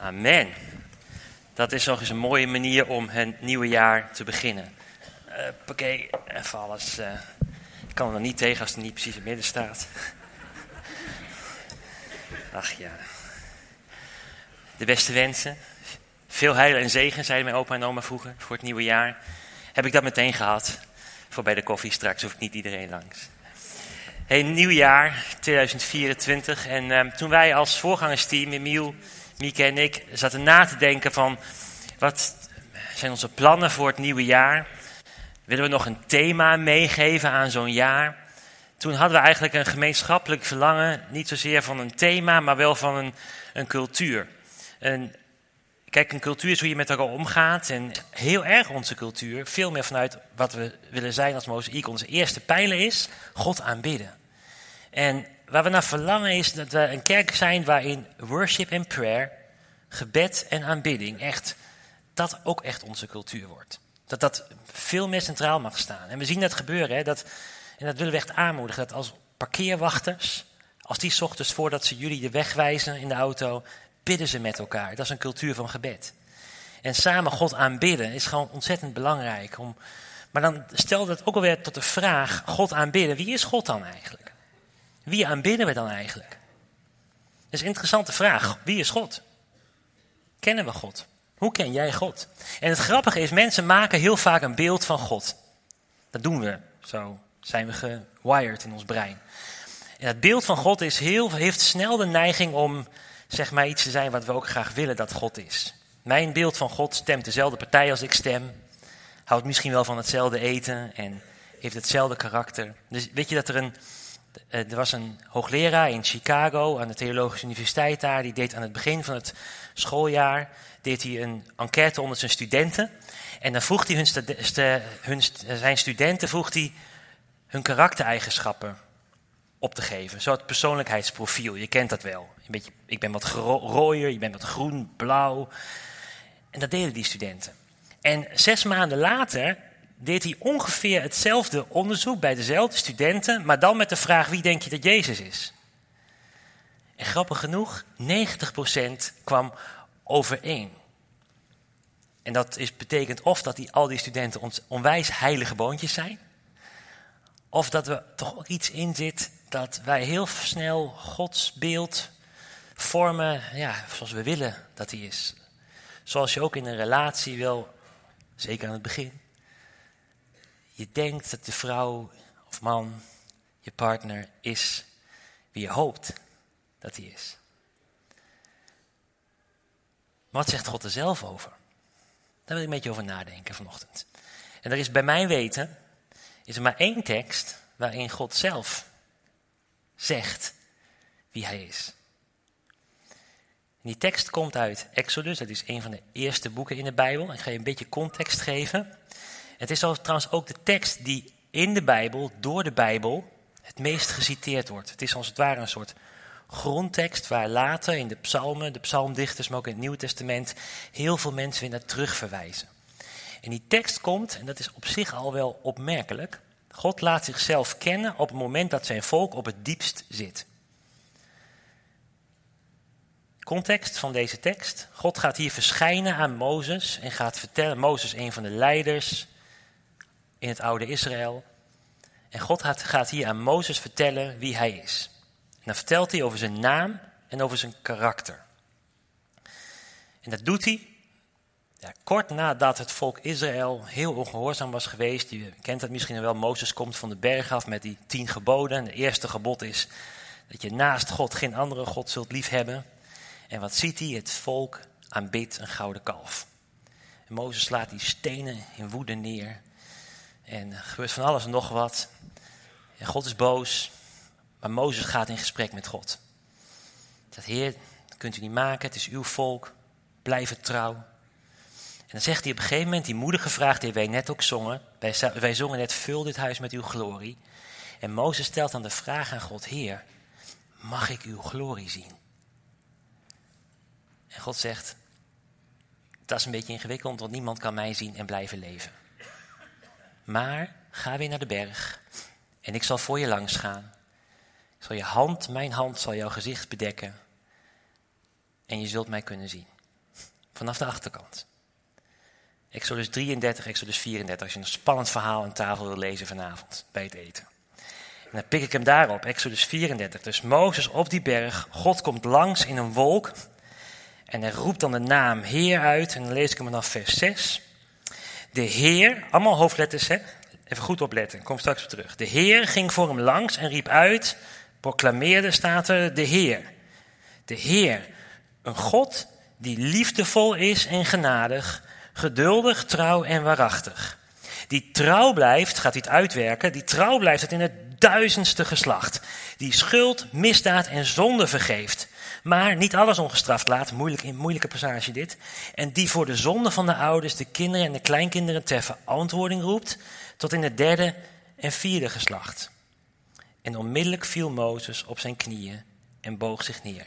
Amen. Dat is nog eens een mooie manier om het nieuwe jaar te beginnen. Uh, Oké, even alles. Uh, ik kan er niet tegen als het niet precies in het midden staat. Ach ja. De beste wensen. Veel heil en zegen, zeiden mijn opa en oma vroeger, voor het nieuwe jaar. Heb ik dat meteen gehad. Voor bij de koffie straks hoef ik niet iedereen langs. Hey, nieuw jaar, 2024. En uh, toen wij als voorgangersteam, Emiel, Mieke en ik, zaten na te denken van... wat zijn onze plannen voor het nieuwe jaar? Willen we nog een thema meegeven aan zo'n jaar? Toen hadden we eigenlijk een gemeenschappelijk verlangen, niet zozeer van een thema, maar wel van een, een cultuur. En kijk, een cultuur is hoe je met elkaar omgaat. En heel erg onze cultuur, veel meer vanuit wat we willen zijn als mozaïek. Onze eerste pijler is God aanbidden. En waar we naar verlangen is dat we een kerk zijn waarin worship en prayer, gebed en aanbidding, echt, dat ook echt onze cultuur wordt. Dat dat veel meer centraal mag staan. En we zien dat gebeuren, hè, dat, en dat willen we echt aanmoedigen, dat als parkeerwachters, als die ochtends voordat ze jullie de weg wijzen in de auto, bidden ze met elkaar. Dat is een cultuur van gebed. En samen God aanbidden is gewoon ontzettend belangrijk. Om, maar dan stel dat ook alweer tot de vraag, God aanbidden, wie is God dan eigenlijk? Wie aanbidden we dan eigenlijk? Dat is een interessante vraag. Wie is God? Kennen we God? Hoe ken jij God? En het grappige is, mensen maken heel vaak een beeld van God. Dat doen we. Zo zijn we gewired in ons brein. En het beeld van God is heel, heeft snel de neiging om zeg maar iets te zijn wat we ook graag willen dat God is. Mijn beeld van God stemt dezelfde partij als ik stem. Houdt misschien wel van hetzelfde eten en heeft hetzelfde karakter. Dus weet je dat er een, er was een hoogleraar in Chicago aan de Theologische Universiteit daar. Die deed aan het begin van het schooljaar deed hij een enquête onder zijn studenten. En dan vroeg hij hun, hun zijn studenten vroeg hij hun karaktereigenschappen op te geven. Zo het persoonlijkheidsprofiel, je kent dat wel. Een beetje, ik ben wat rooier, je bent wat groen, blauw. En dat deden die studenten. En zes maanden later deed hij ongeveer hetzelfde onderzoek bij dezelfde studenten, maar dan met de vraag: wie denk je dat Jezus is? En grappig genoeg, 90% kwam overeen. En dat is, betekent of dat die, al die studenten ons onwijs heilige boontjes zijn, of dat er toch ook iets in zit dat wij heel snel Gods beeld vormen ja, zoals we willen dat hij is. Zoals je ook in een relatie wel, zeker aan het begin, je denkt dat de vrouw of man, je partner, is wie je hoopt dat hij is. Wat zegt God er zelf over? Daar wil ik een beetje over nadenken vanochtend. En er is bij mijn weten, is er maar één tekst waarin God zelf zegt wie hij is. die tekst komt uit Exodus, dat is een van de eerste boeken in de Bijbel. Ik ga je een beetje context geven. Het is trouwens ook de tekst die in de Bijbel, door de Bijbel, het meest geciteerd wordt. Het is als het ware een soort grondtekst waar later in de psalmen, de psalmdichters, maar ook in het Nieuwe Testament, heel veel mensen weer naar terug verwijzen. En die tekst komt, en dat is op zich al wel opmerkelijk, God laat zichzelf kennen op het moment dat zijn volk op het diepst zit. Context van deze tekst. God gaat hier verschijnen aan Mozes en gaat vertellen, Mozes een van de leiders in het oude Israël. En God gaat hier aan Mozes vertellen wie hij is. En dan vertelt hij over zijn naam en over zijn karakter. En dat doet hij ja, kort nadat het volk Israël heel ongehoorzaam was geweest. Je kent dat misschien wel. Mozes komt van de berg af met die tien geboden. De eerste gebod is dat je naast God geen andere God zult liefhebben. En wat ziet hij? Het volk aanbidt een gouden kalf. En Mozes slaat die stenen in woede neer. En er gebeurt van alles en nog wat. En God is boos. Maar Mozes gaat in gesprek met God. Zegt, Heer, dat kunt u niet maken. Het is uw volk. Blijf het trouw. En dan zegt hij op een gegeven moment die moedige vraag die wij net ook zongen. Wij zongen net, vul dit huis met uw glorie. En Mozes stelt dan de vraag aan God, Heer, mag ik uw glorie zien? En God zegt, dat is een beetje ingewikkeld, want niemand kan mij zien en blijven leven. Maar ga weer naar de berg en ik zal voor je langs gaan. Ik zal je hand, mijn hand, zal jouw gezicht bedekken en je zult mij kunnen zien. vanaf de achterkant. Exodus 33, Exodus 34, als je een spannend verhaal aan tafel wil lezen vanavond bij het eten. En dan pik ik hem daarop, Exodus 34. Dus Mozes op die berg, God komt langs in een wolk en hij roept dan de naam Heer uit. En dan lees ik hem vanaf vers 6. De Heer, allemaal hoofdletters hè, even goed opletten, kom straks op terug. De Heer ging voor hem langs en riep uit, proclameerde staat er de Heer. De Heer, een God die liefdevol is en genadig, geduldig, trouw en waarachtig. Die trouw blijft, gaat hij het uitwerken, die trouw blijft het in het duizendste geslacht. Die schuld, misdaad en zonde vergeeft. Maar niet alles ongestraft laat, moeilijk, moeilijke passage dit. En die voor de zonde van de ouders, de kinderen en de kleinkinderen ter verantwoording roept, tot in het derde en vierde geslacht. En onmiddellijk viel Mozes op zijn knieën en boog zich neer.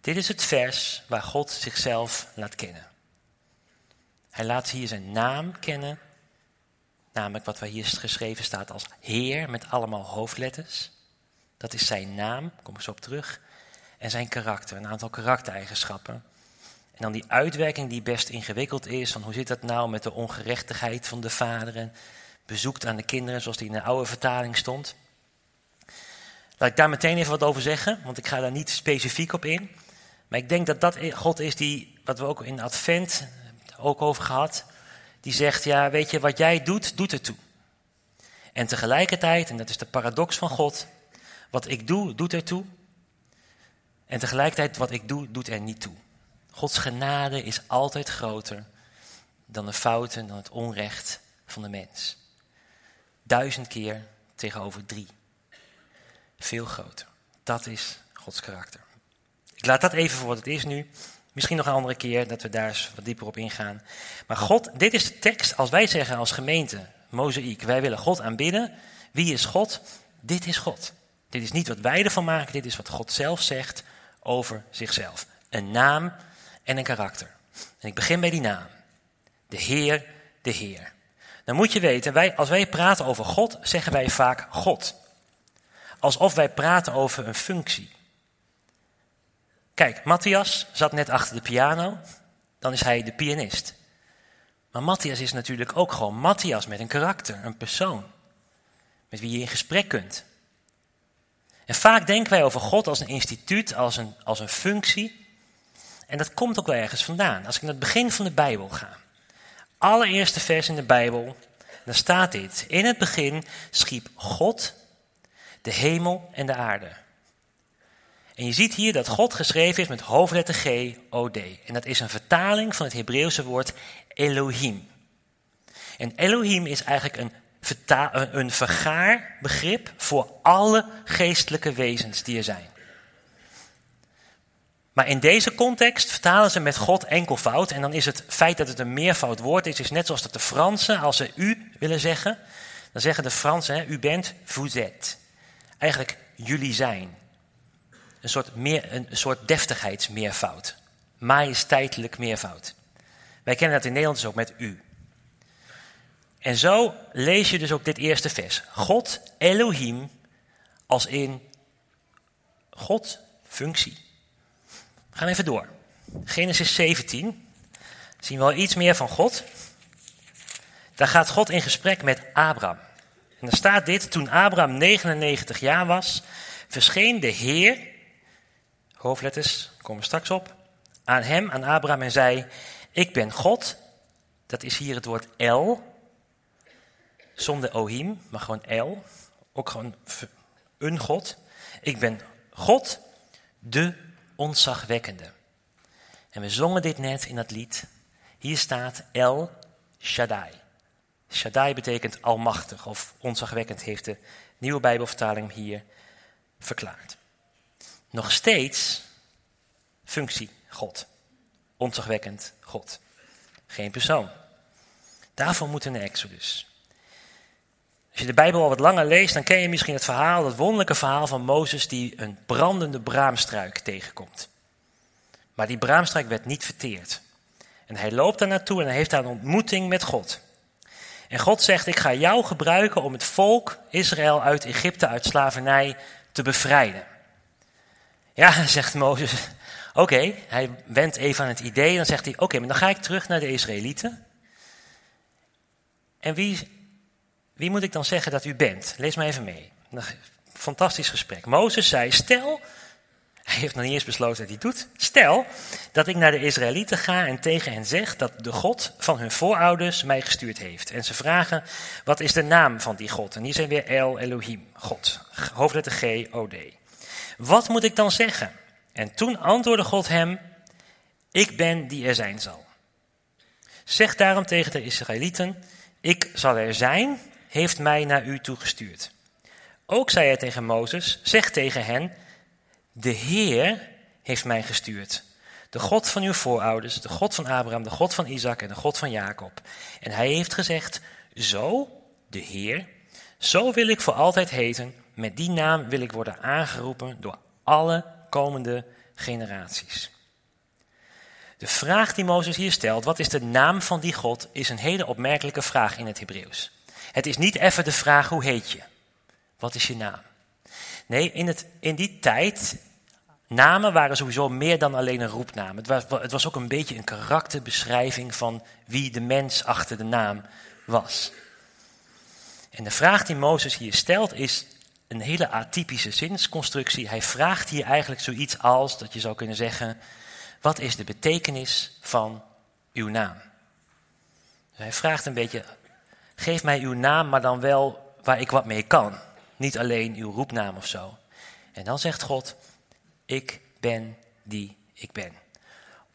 Dit is het vers waar God zichzelf laat kennen. Hij laat hier zijn naam kennen, namelijk wat hier geschreven staat als Heer met allemaal hoofdletters. Dat is zijn naam, kom ik zo op terug. En zijn karakter, een aantal karaktereigenschappen. En dan die uitwerking die best ingewikkeld is, van hoe zit dat nou met de ongerechtigheid van de vader en bezoekt aan de kinderen, zoals die in de oude vertaling stond. Laat ik daar meteen even wat over zeggen, want ik ga daar niet specifiek op in. Maar ik denk dat dat God is die, wat we ook in Advent ook over gehad, die zegt, ja weet je, wat jij doet, doet ertoe. En tegelijkertijd, en dat is de paradox van God, wat ik doe, doet ertoe. En tegelijkertijd, wat ik doe, doet er niet toe. Gods genade is altijd groter dan de fouten, dan het onrecht van de mens. Duizend keer tegenover drie. Veel groter. Dat is Gods karakter. Ik laat dat even voor wat het is nu. Misschien nog een andere keer dat we daar eens wat dieper op ingaan. Maar God, dit is de tekst als wij zeggen als gemeente, Mozaïek, wij willen God aanbidden. Wie is God? Dit is God. Dit is niet wat wij ervan maken, dit is wat God zelf zegt over zichzelf. Een naam en een karakter. En ik begin bij die naam. De Heer, de Heer. Dan moet je weten, wij, als wij praten over God, zeggen wij vaak God. Alsof wij praten over een functie. Kijk, Matthias zat net achter de piano, dan is hij de pianist. Maar Matthias is natuurlijk ook gewoon Matthias met een karakter, een persoon. Met wie je in gesprek kunt. En vaak denken wij over God als een instituut, als een, als een functie. En dat komt ook wel ergens vandaan. Als ik naar het begin van de Bijbel ga. Allereerste vers in de Bijbel, dan staat dit. In het begin schiep God de hemel en de aarde. En je ziet hier dat God geschreven is met hoofdletter G, O, D. En dat is een vertaling van het Hebreeuwse woord Elohim. En Elohim is eigenlijk een, een vergaarbegrip voor alle geestelijke wezens die er zijn. Maar in deze context vertalen ze met God enkelvoud. En dan is het feit dat het een meervoud woord is, is net zoals dat de Fransen, als ze u willen zeggen, dan zeggen de Fransen, u bent, vous êtes. Eigenlijk jullie zijn. Een soort, meer, een soort deftigheidsmeervoud. Majesteitelijk meervoud. Wij kennen dat in Nederland dus ook met u. En zo lees je dus ook dit eerste vers. God, Elohim, als in God, functie. We gaan even door. Genesis 17. Zien we al iets meer van God. Daar gaat God in gesprek met Abraham. En dan staat dit, toen Abraham 99 jaar was, verscheen de Heer, hoofdletters, komen straks op, aan hem, aan Abraham en zei, ik ben God, dat is hier het woord El, zonder Ohim, maar gewoon El, ook gewoon een God. Ik ben God, de ontzagwekkende. En we zongen dit net in dat lied. Hier staat El Shaddai. Shaddai betekent almachtig of ontzagwekkend, heeft de nieuwe Bijbelvertaling hier verklaard. Nog steeds functie God. Ontzagwekkend God. Geen persoon. Daarvoor moet een Exodus. Als je de Bijbel al wat langer leest, dan ken je misschien het verhaal, dat wonderlijke verhaal van Mozes die een brandende braamstruik tegenkomt. Maar die braamstruik werd niet verteerd. En hij loopt daar naartoe en hij heeft daar een ontmoeting met God. En God zegt, ik ga jou gebruiken om het volk Israël uit Egypte, uit slavernij, te bevrijden. Ja, zegt Mozes, Oké, hij wendt even aan het idee. Dan zegt hij: Oké, maar dan ga ik terug naar de Israëlieten. En wie, wie moet ik dan zeggen dat u bent? Lees maar even mee. Fantastisch gesprek. Mozes zei: Stel, hij heeft nog niet eens besloten dat hij doet. Stel dat ik naar de Israëlieten ga en tegen hen zeg dat de God van hun voorouders mij gestuurd heeft. En ze vragen: Wat is de naam van die God? En hier zijn weer El Elohim, God. Hoofdletter G, O, D. Wat moet ik dan zeggen? En toen antwoordde God hem: Ik ben die er zijn zal. Zeg daarom tegen de Israëlieten: Ik zal er zijn, heeft mij naar u toegestuurd. Ook zei hij tegen Mozes: Zeg tegen hen: De Heer heeft mij gestuurd. De God van uw voorouders, de God van Abraham, de God van Isaac en de God van Jacob. En hij heeft gezegd: Zo, de Heer, zo wil ik voor altijd heten. Met die naam wil ik worden aangeroepen door alle komende generaties. De vraag die Mozes hier stelt, wat is de naam van die God, is een hele opmerkelijke vraag in het Hebreeuws. Het is niet even de vraag hoe heet je? Wat is je naam? Nee, in, het, in die tijd, namen waren sowieso meer dan alleen een roepnaam. Het was, het was ook een beetje een karakterbeschrijving van wie de mens achter de naam was. En de vraag die Mozes hier stelt is, een hele atypische zinsconstructie. Hij vraagt hier eigenlijk zoiets als, dat je zou kunnen zeggen, wat is de betekenis van uw naam? Dus hij vraagt een beetje, geef mij uw naam, maar dan wel waar ik wat mee kan. Niet alleen uw roepnaam of zo. En dan zegt God, ik ben die ik ben.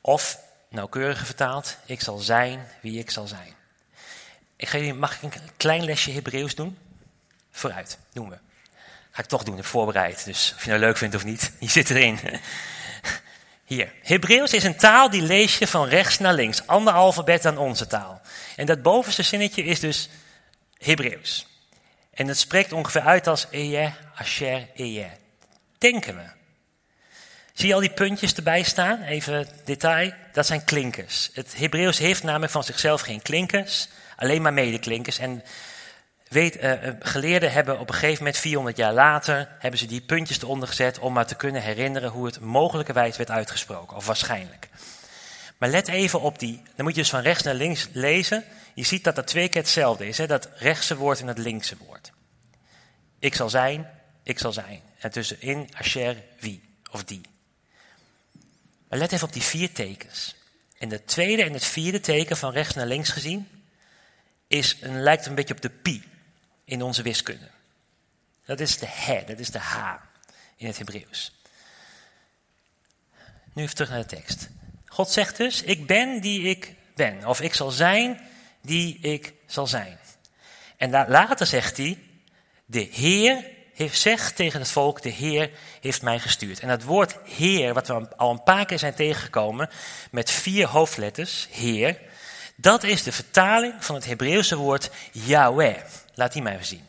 Of, nauwkeuriger vertaald, ik zal zijn wie ik zal zijn. Ik ga jullie, mag ik een klein lesje Hebreeuws doen? Vooruit, doen we. Ga ik toch doen, ik voorbereid. Dus of je nou leuk vindt of niet, je zit erin. Hier. Hebreeuws is een taal die lees je van rechts naar links. Ander alfabet dan onze taal. En dat bovenste zinnetje is dus Hebreeuws. En het spreekt ongeveer uit als Eye, Asher, Eye. Denken we. Zie je al die puntjes erbij staan? Even detail. Dat zijn klinkers. Het Hebreeuws heeft namelijk van zichzelf geen klinkers, alleen maar medeklinkers. En Weet, uh, geleerden hebben op een gegeven moment, 400 jaar later, hebben ze die puntjes eronder gezet om maar te kunnen herinneren hoe het mogelijkerwijs werd uitgesproken, of waarschijnlijk. Maar let even op die, dan moet je dus van rechts naar links lezen. Je ziet dat dat twee keer hetzelfde is, hè? dat rechtse woord en het linkse woord. Ik zal zijn, ik zal zijn. En tussenin Asher, wie of die. Maar let even op die vier tekens. En het tweede en het vierde teken van rechts naar links gezien is een, lijkt een beetje op de pi in onze wiskunde. Dat is de he, dat is de h in het Hebreeuws. Nu even terug naar de tekst. God zegt dus, ik ben die ik ben. Of ik zal zijn die ik zal zijn. En later zegt hij, de Heer heeft zegt tegen het volk, de Heer heeft mij gestuurd. En dat woord Heer, wat we al een paar keer zijn tegengekomen, met vier hoofdletters, Heer, dat is de vertaling van het Hebreeuwse woord Yahweh. Laat die mij even zien.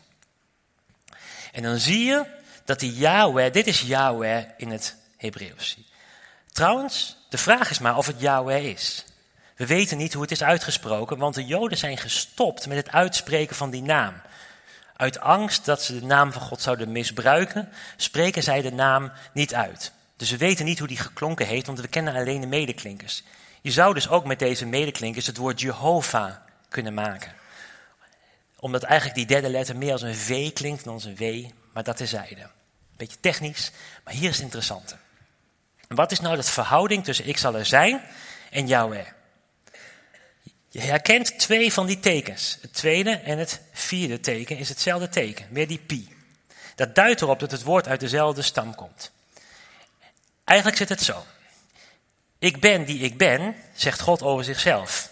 En dan zie je dat die Yahweh, dit is Yahweh in het Hebreeuws. Trouwens, de vraag is maar of het Yahweh is. We weten niet hoe het is uitgesproken, want de Joden zijn gestopt met het uitspreken van die naam. Uit angst dat ze de naam van God zouden misbruiken, spreken zij de naam niet uit. Dus we weten niet hoe die geklonken heeft, want we kennen alleen de medeklinkers. Je zou dus ook met deze medeklinkers het woord Jehovah kunnen maken. Omdat eigenlijk die derde letter meer als een V klinkt dan als een W, maar dat zijde. Beetje technisch, maar hier is het interessante. Wat is nou de verhouding tussen ik zal er zijn en Yahweh? Je herkent twee van die tekens. Het tweede en het vierde teken is hetzelfde teken, weer die pi. Dat duidt erop dat het woord uit dezelfde stam komt. Eigenlijk zit het zo. Ik ben die ik ben, zegt God over zichzelf.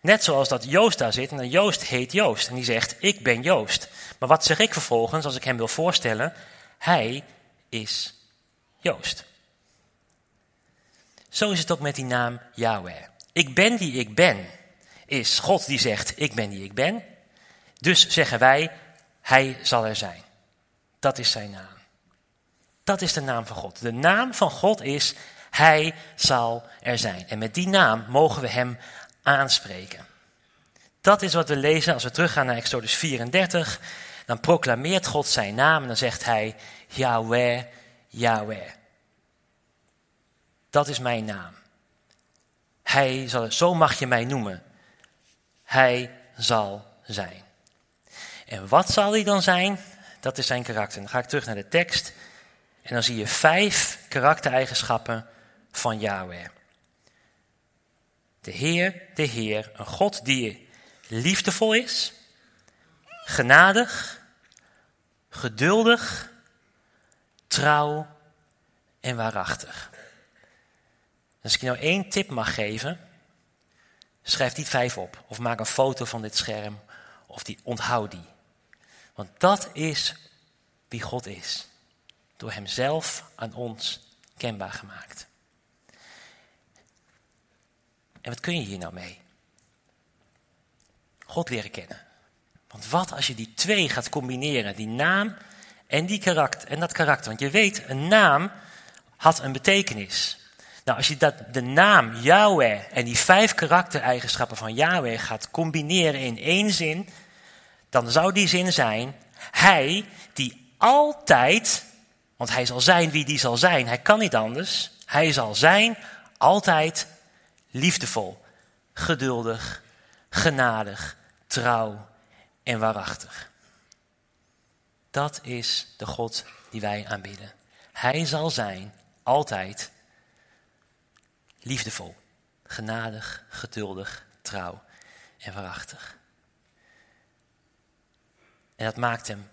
Net zoals dat Joost daar zit en Joost heet Joost en die zegt ik ben Joost. Maar wat zeg ik vervolgens als ik hem wil voorstellen? Hij is Joost. Zo is het ook met die naam Yahweh. Ik ben die ik ben is God die zegt ik ben die ik ben. Dus zeggen wij hij zal er zijn. Dat is zijn naam. Dat is de naam van God. De naam van God is hij zal er zijn. En met die naam mogen we hem aanspreken. Dat is wat we lezen als we teruggaan naar Exodus 34. Dan proclameert God zijn naam en dan zegt hij Yahweh, Yahweh. Dat is mijn naam. Hij zal, zo mag je mij noemen. Hij zal zijn. En wat zal hij dan zijn? Dat is zijn karakter. Dan ga ik terug naar de tekst. En dan zie je vijf karaktereigenschappen van Yahweh. De Heer, de Heer, een God die liefdevol is, genadig, geduldig, trouw en waarachtig. Als ik je nou één tip mag geven, schrijf die vijf op. Of maak een foto van dit scherm. Of die, onthoud die. Want dat is wie God is. Door Hemzelf aan ons kenbaar gemaakt. En wat kun je hier nou mee? God leren kennen. Want wat als je die twee gaat combineren, die naam en, die karakter, en dat karakter. Want je weet, een naam had een betekenis. Nou, als je dat, de naam Yahweh en die vijf karaktereigenschappen van Yahweh gaat combineren in één zin, dan zou die zin zijn, hij die altijd, want hij zal zijn wie die zal zijn, hij kan niet anders, hij zal zijn altijd liefdevol, geduldig, genadig, trouw en waarachtig. Dat is de God die wij aanbidden. Hij zal zijn altijd liefdevol, genadig, geduldig, trouw en waarachtig. En dat maakt hem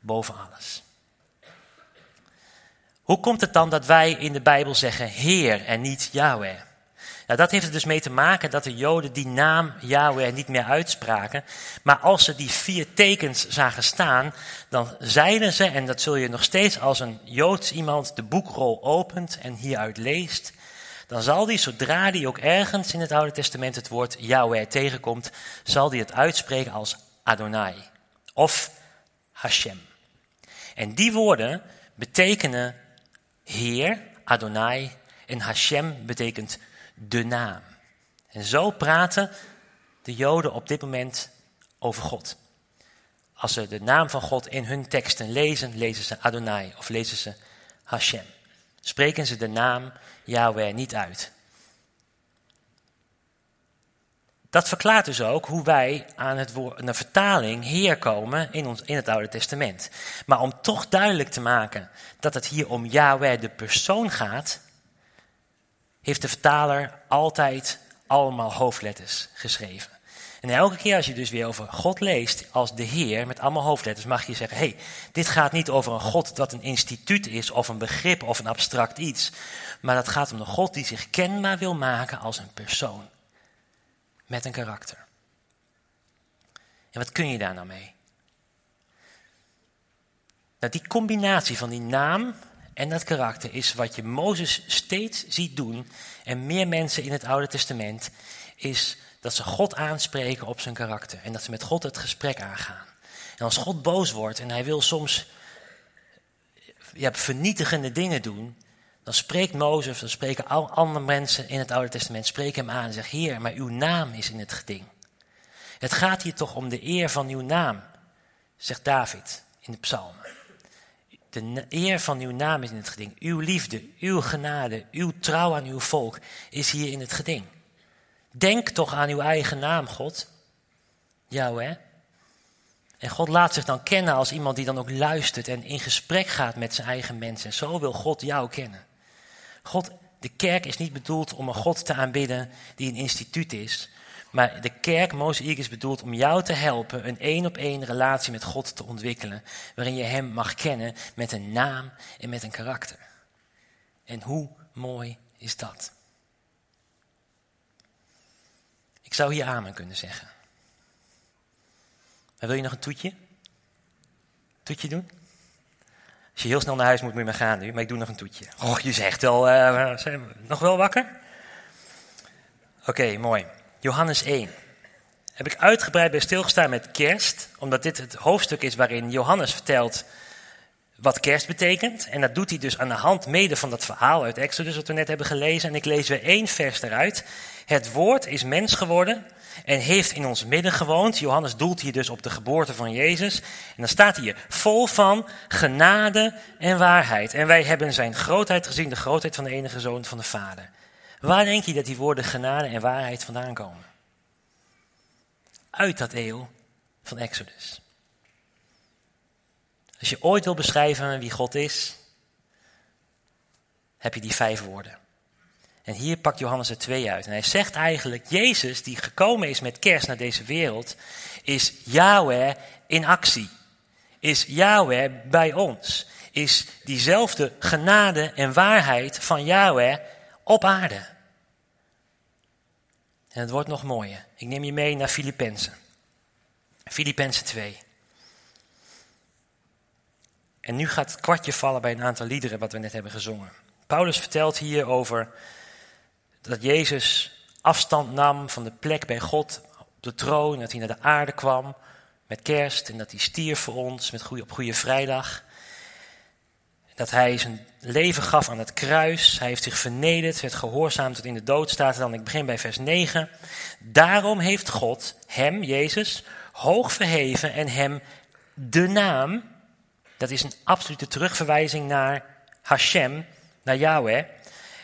boven alles. Hoe komt het dan dat wij in de Bijbel zeggen Heer en niet Yahweh? Dat heeft er dus mee te maken dat de Joden die naam Yahweh niet meer uitspraken. Maar als ze die vier tekens zagen staan, dan zeiden ze, en dat zul je nog steeds als een Joods iemand de boekrol opent en hieruit leest, dan zal die, zodra die ook ergens in het Oude Testament het woord Yahweh tegenkomt, zal die het uitspreken als Adonai of Hashem. En die woorden betekenen Heer, Adonai, en Hashem betekent de naam. En zo praten de Joden op dit moment over God. Als ze de naam van God in hun teksten lezen, lezen ze Adonai of lezen ze Hashem. Spreken ze de naam Yahweh niet uit. Dat verklaart dus ook hoe wij aan het woord, een vertaling Heer komen in, ons, in het Oude Testament. Maar om toch duidelijk te maken dat het hier om Yahweh de persoon gaat, heeft de vertaler altijd allemaal hoofdletters geschreven. En elke keer als je dus weer over God leest als de Heer met allemaal hoofdletters, mag je zeggen: hey, dit gaat niet over een God dat een instituut is of een begrip of een abstract iets. Maar dat gaat om een God die zich kenbaar wil maken als een persoon. Met een karakter. En wat kun je daar nou mee? Nou, die combinatie van die naam en dat karakter is wat je Mozes steeds ziet doen. En meer mensen in het Oude Testament. Is dat ze God aanspreken op zijn karakter. En dat ze met God het gesprek aangaan. En als God boos wordt en hij wil soms ja, vernietigende dingen doen. Dan spreekt Mozes, dan spreken al andere mensen in het Oude Testament, spreken hem aan en zeggen, Heer, maar uw naam is in het geding. Het gaat hier toch om de eer van uw naam, zegt David in de psalmen. De eer van uw naam is in het geding. Uw liefde, uw genade, uw trouw aan uw volk is hier in het geding. Denk toch aan uw eigen naam, God. Jou, hè? En God laat zich dan kennen als iemand die dan ook luistert en in gesprek gaat met zijn eigen mensen. En zo wil God jou kennen. God, de kerk is niet bedoeld om een God te aanbidden die een instituut is. Maar de kerk, Mozaïek, is bedoeld om jou te helpen een één op één relatie met God te ontwikkelen. Waarin je Hem mag kennen met een naam en met een karakter. En hoe mooi is dat? Ik zou hier amen kunnen zeggen. Wil je nog een toetje? Toetje doen? Als je heel snel naar huis moet, moet je maar gaan nu. Maar ik doe nog een toetje. Och, je zegt wel, uh, zijn we nog wel wakker? Oké, mooi. Johannes 1. Heb ik uitgebreid bij stilgestaan met kerst, omdat dit het hoofdstuk is waarin Johannes vertelt wat kerst betekent. En dat doet hij dus aan de hand mede van dat verhaal uit Exodus wat we net hebben gelezen. En ik lees weer één vers eruit. Het woord is mens geworden en heeft in ons midden gewoond. Johannes doelt hier dus op de geboorte van Jezus. En dan staat hier, vol van genade en waarheid. En wij hebben zijn grootheid gezien, de grootheid van de enige zoon van de Vader. Waar denk je dat die woorden genade en waarheid vandaan komen? Uit dat eeuw van Exodus. Als je ooit wil beschrijven wie God is, heb je die vijf woorden. En hier pakt Johannes er twee uit. En hij zegt eigenlijk, Jezus die gekomen is met kerst naar deze wereld, is Yahweh in actie. Is Yahweh bij ons. Is diezelfde genade en waarheid van Yahweh op aarde. En het wordt nog mooier. Ik neem je mee naar Filippenzen. Filippenzen 2. En nu gaat het kwartje vallen bij een aantal liederen wat we net hebben gezongen. Paulus vertelt hier over dat Jezus afstand nam van de plek bij God op de troon, dat hij naar de aarde kwam met kerst en dat hij stierf voor ons met goeie, op Goede Vrijdag. Dat hij zijn leven gaf aan het kruis. Hij heeft zich vernederd, werd gehoorzaam tot in de dood, staat er dan. Ik begin bij vers 9. Daarom heeft God hem, Jezus, hoog verheven en hem de naam, dat is een absolute terugverwijzing naar Hashem, naar Yahweh,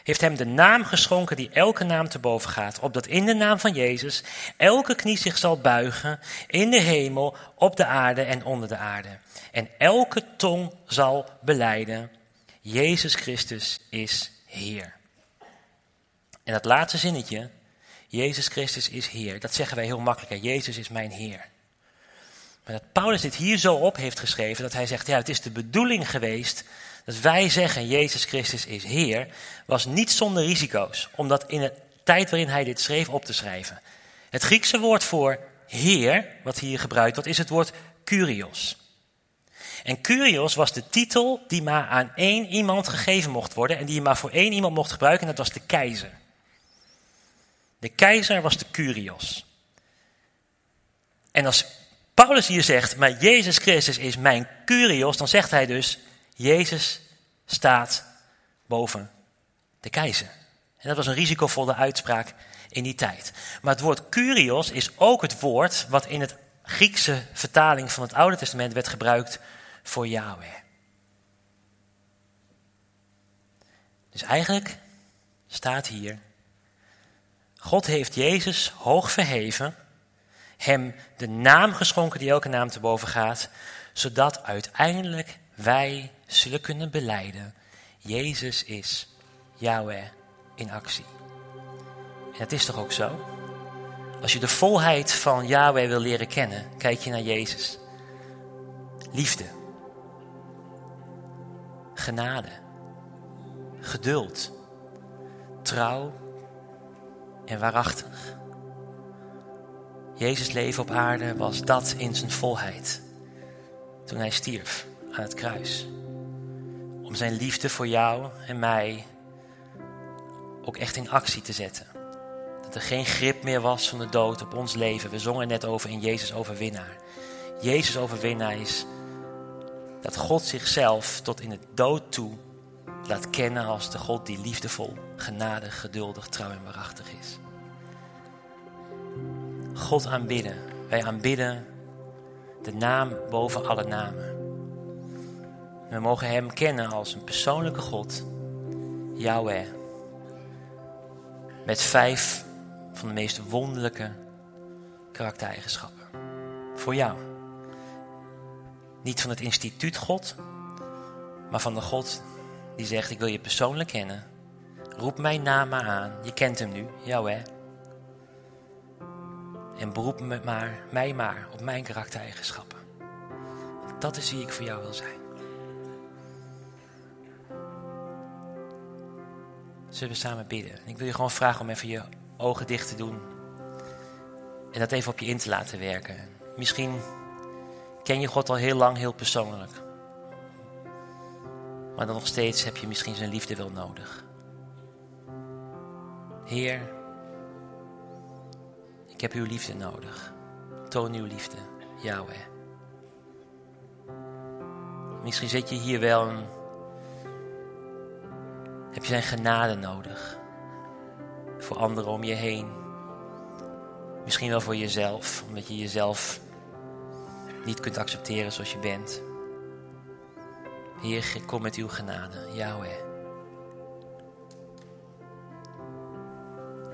heeft hem de naam geschonken die elke naam te boven gaat, opdat in de naam van Jezus elke knie zich zal buigen, in de hemel, op de aarde en onder de aarde. En elke tong zal beleiden, Jezus Christus is Heer. En dat laatste zinnetje, Jezus Christus is Heer, dat zeggen wij heel makkelijk, Jezus is mijn Heer. Maar dat Paulus dit hier zo op heeft geschreven, dat hij zegt, ja, het is de bedoeling geweest dat wij zeggen Jezus Christus is Heer, was niet zonder risico's. Om dat in de tijd waarin hij dit schreef op te schrijven. Het Griekse woord voor Heer, wat hier gebruikt wordt, is het woord Kurios. En Kurios was de titel die maar aan één iemand gegeven mocht worden en die je maar voor één iemand mocht gebruiken en dat was de keizer. De keizer was de Kurios. En als Paulus hier zegt, maar Jezus Christus is mijn Kurios, dan zegt hij dus, Jezus staat boven de keizer. En dat was een risicovolle uitspraak in die tijd. Maar het woord kurios is ook het woord wat in het Griekse vertaling van het Oude Testament werd gebruikt voor Yahweh. Dus eigenlijk staat hier, God heeft Jezus hoog verheven, hem de naam geschonken die elke naam te boven gaat, zodat uiteindelijk wij zullen kunnen beleiden, Jezus is Yahweh in actie. En dat is toch ook zo? Als je de volheid van Yahweh wil leren kennen, kijk je naar Jezus. Liefde, genade, geduld, trouw en waarachtig. Jezus leven op aarde was dat in zijn volheid toen hij stierf aan het kruis. Om zijn liefde voor jou en mij ook echt in actie te zetten. Dat er geen grip meer was van de dood op ons leven. We zongen net over in Jezus overwinnaar. Jezus overwinnaar is dat God zichzelf tot in het dood toe laat kennen als de God die liefdevol, genadig, geduldig, trouw en waarachtig is. God aanbidden. Wij aanbidden de naam boven alle namen. We mogen Hem kennen als een persoonlijke God, Yahweh. Met vijf van de meest wonderlijke karaktereigenschappen. Voor jou. Niet van het instituut God, maar van de God die zegt: Ik wil je persoonlijk kennen. Roep mijn naam maar aan. Je kent hem nu, Yahweh. En beroep me maar, mij maar op mijn karaktereigenschappen. Dat is wie ik voor jou wil zijn. Zullen we samen bidden? Ik wil je gewoon vragen om even je ogen dicht te doen. En dat even op je in te laten werken. Misschien ken je God al heel lang, heel persoonlijk. Maar dan nog steeds heb je misschien zijn liefde wel nodig. Heer, heb uw liefde nodig. Toon uw liefde, Yahweh. Misschien zit je hier wel en heb je zijn genade nodig. voor anderen om je heen. Misschien wel voor jezelf, omdat je jezelf niet kunt accepteren zoals je bent. Heer, kom met uw genade, Yahweh.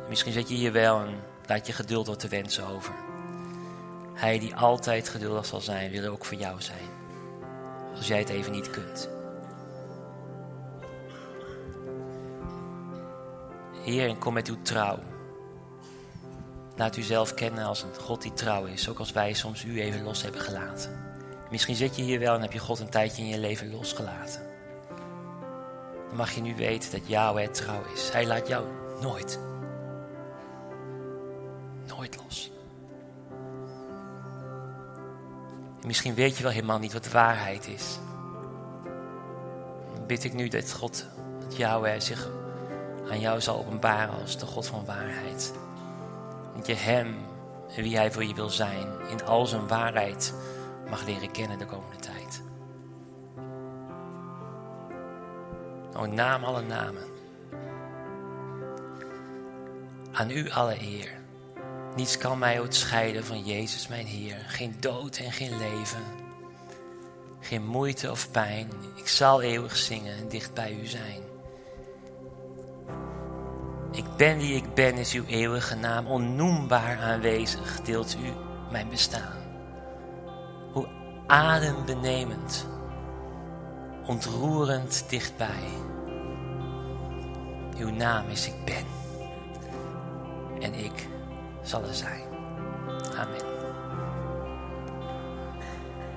Misschien zet je hier wel en laat je geduld wat te wensen over. Hij die altijd geduldig zal zijn, wil ook voor jou zijn. Als jij het even niet kunt. Heer, en kom met uw trouw. Laat u zelf kennen als een God die trouw is, ook als wij soms u even los hebben gelaten. Misschien zit je hier wel en heb je God een tijdje in je leven losgelaten. Dan mag je nu weten dat Yahweh trouw is. Hij laat jou nooit misschien weet je wel helemaal niet wat waarheid is. Dan bid ik nu dat God, dat zich aan jou zal openbaren als de God van waarheid. Dat je Hem en wie Hij voor je wil zijn in al zijn waarheid mag leren kennen de komende tijd. O naam alle namen. Aan u alle eer. Niets kan mij ooit scheiden van Jezus mijn Heer. Geen dood en geen leven. Geen moeite of pijn. Ik zal eeuwig zingen en dicht bij u zijn. Ik ben wie ik ben is uw eeuwige naam. Onnoembaar aanwezig deelt u mijn bestaan. Hoe adembenemend. Ontroerend dichtbij. Uw naam is ik ben. En ik zal er zijn. Amen.